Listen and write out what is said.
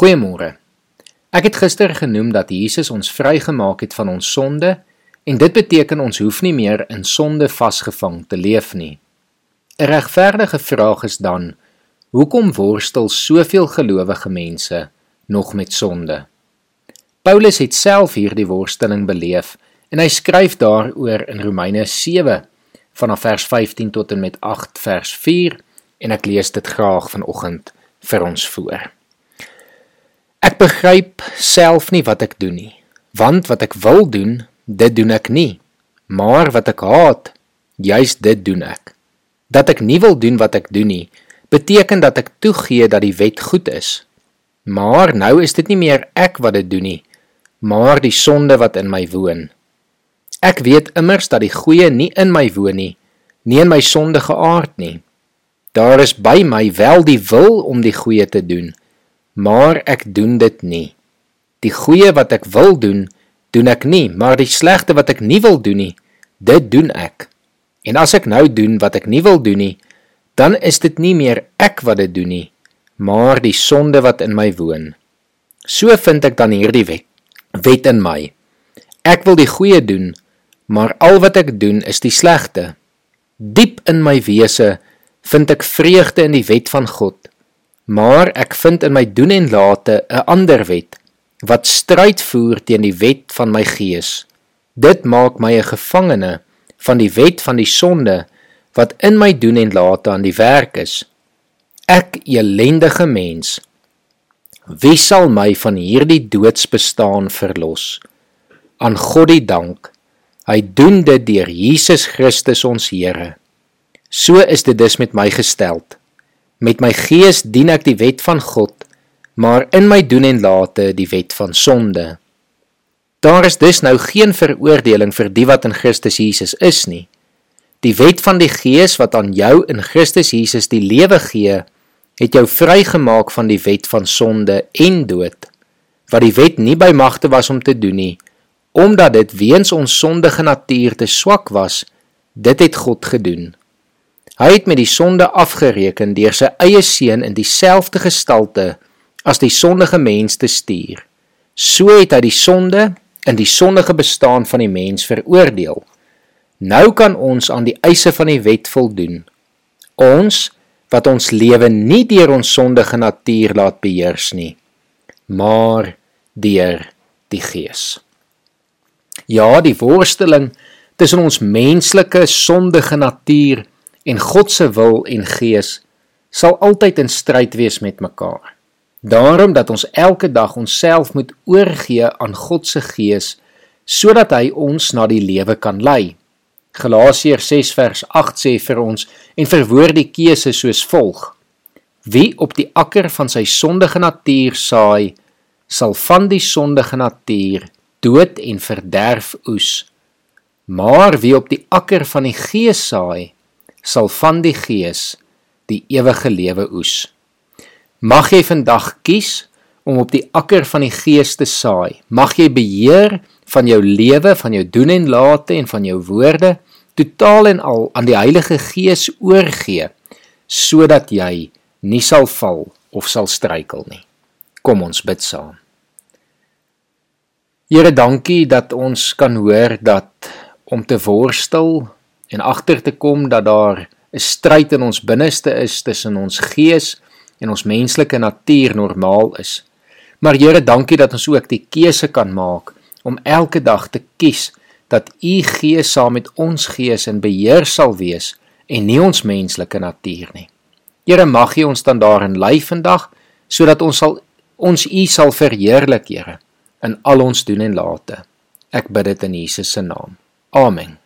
Goeiemôre. Ek het gister genoem dat Jesus ons vrygemaak het van ons sonde en dit beteken ons hoef nie meer in sonde vasgevang te leef nie. 'n Regverdige vraag is dan: hoekom worstel soveel gelowige mense nog met sonde? Paulus het self hierdie worsteling beleef en hy skryf daaroor in Romeine 7 vanaf vers 15 tot en met 8 vers 4 en ek lees dit graag vanoggend vir ons voor. Begryp self nie wat ek doen nie, want wat ek wil doen, dit doen ek nie, maar wat ek haat, juis dit doen ek. Dat ek nie wil doen wat ek doen nie, beteken dat ek toegee dat die wet goed is. Maar nou is dit nie meer ek wat dit doen nie, maar die sonde wat in my woon. Ek weet immers dat die goeie nie in my woon nie, nie in my sondige aard nie. Daar is by my wel die wil om die goeie te doen, maar ek doen dit nie. Die goeie wat ek wil doen, doen ek nie, maar die slegte wat ek nie wil doen nie, dit doen ek. En as ek nou doen wat ek nie wil doen nie, dan is dit nie meer ek wat dit doen nie, maar die sonde wat in my woon. So vind ek dan hierdie wet, wet in my. Ek wil die goeie doen, maar al wat ek doen is die slegte. Diep in my wese vind ek vreugde in die wet van God. Maar ek vind in my doen en late 'n ander wet wat stryd voer teen die wet van my gees. Dit maak my 'n gevangene van die wet van die sonde wat in my doen en late aan die werk is. Ek elendige mens. Wie sal my van hierdie doodsbestaan verlos? Aan God die dank. Hy doen dit deur Jesus Christus ons Here. So is dit dus met my gesteld. Met my gees dien ek die wet van God, maar in my doen en late die wet van sonde. Daar is dus nou geen veroordeling vir die wat in Christus Jesus is nie. Die wet van die gees wat aan jou in Christus Jesus die lewe gee, het jou vrygemaak van die wet van sonde en dood, wat die wet nie by magte was om te doen nie, omdat dit weens ons sondige natuur te swak was, dit het God gedoen. Hy het met die sonde afgereken deur sy eie seun in dieselfde gestalte as die sondige mens te stuur. So het hy die sonde in die sondige bestaan van die mens veroordeel. Nou kan ons aan die eise van die wet voldoen. Ons wat ons lewe nie deur ons sondige natuur laat beheers nie, maar deur die Gees. Ja, die worsteling tussen ons menslike sondige natuur en God se wil en gees sal altyd in stryd wees met mekaar. Daarom dat ons elke dag onsself moet oorgee aan God se gees sodat hy ons na die lewe kan lei. Galasiërs 6 vers 8 sê vir ons en verwoord die keuse soos volg: Wie op die akker van sy sondige natuur saai, sal van die sondige natuur dood en verderf oes. Maar wie op die akker van die gees saai, sal van die Gees die ewige lewe oes. Mag jy vandag kies om op die akker van die Gees te saai. Mag jy beheer van jou lewe, van jou doen en late en van jou woorde totaal en al aan die Heilige Gees oorgee sodat jy nie sal val of sal struikel nie. Kom ons bid saam. Here, dankie dat ons kan hoor dat om te worstel en agter te kom dat daar 'n stryd in ons binneste is tussen ons gees en ons menslike natuur normaal is. Maar Here, dankie dat ons ook die keuse kan maak om elke dag te kies dat U Gees saam met ons gees in beheer sal wees en nie ons menslike natuur nie. Here, mag U ons dan daarin lei vandag sodat ons sal ons U sal verheerlik, Here, in al ons doen en late. Ek bid dit in Jesus se naam. Amen.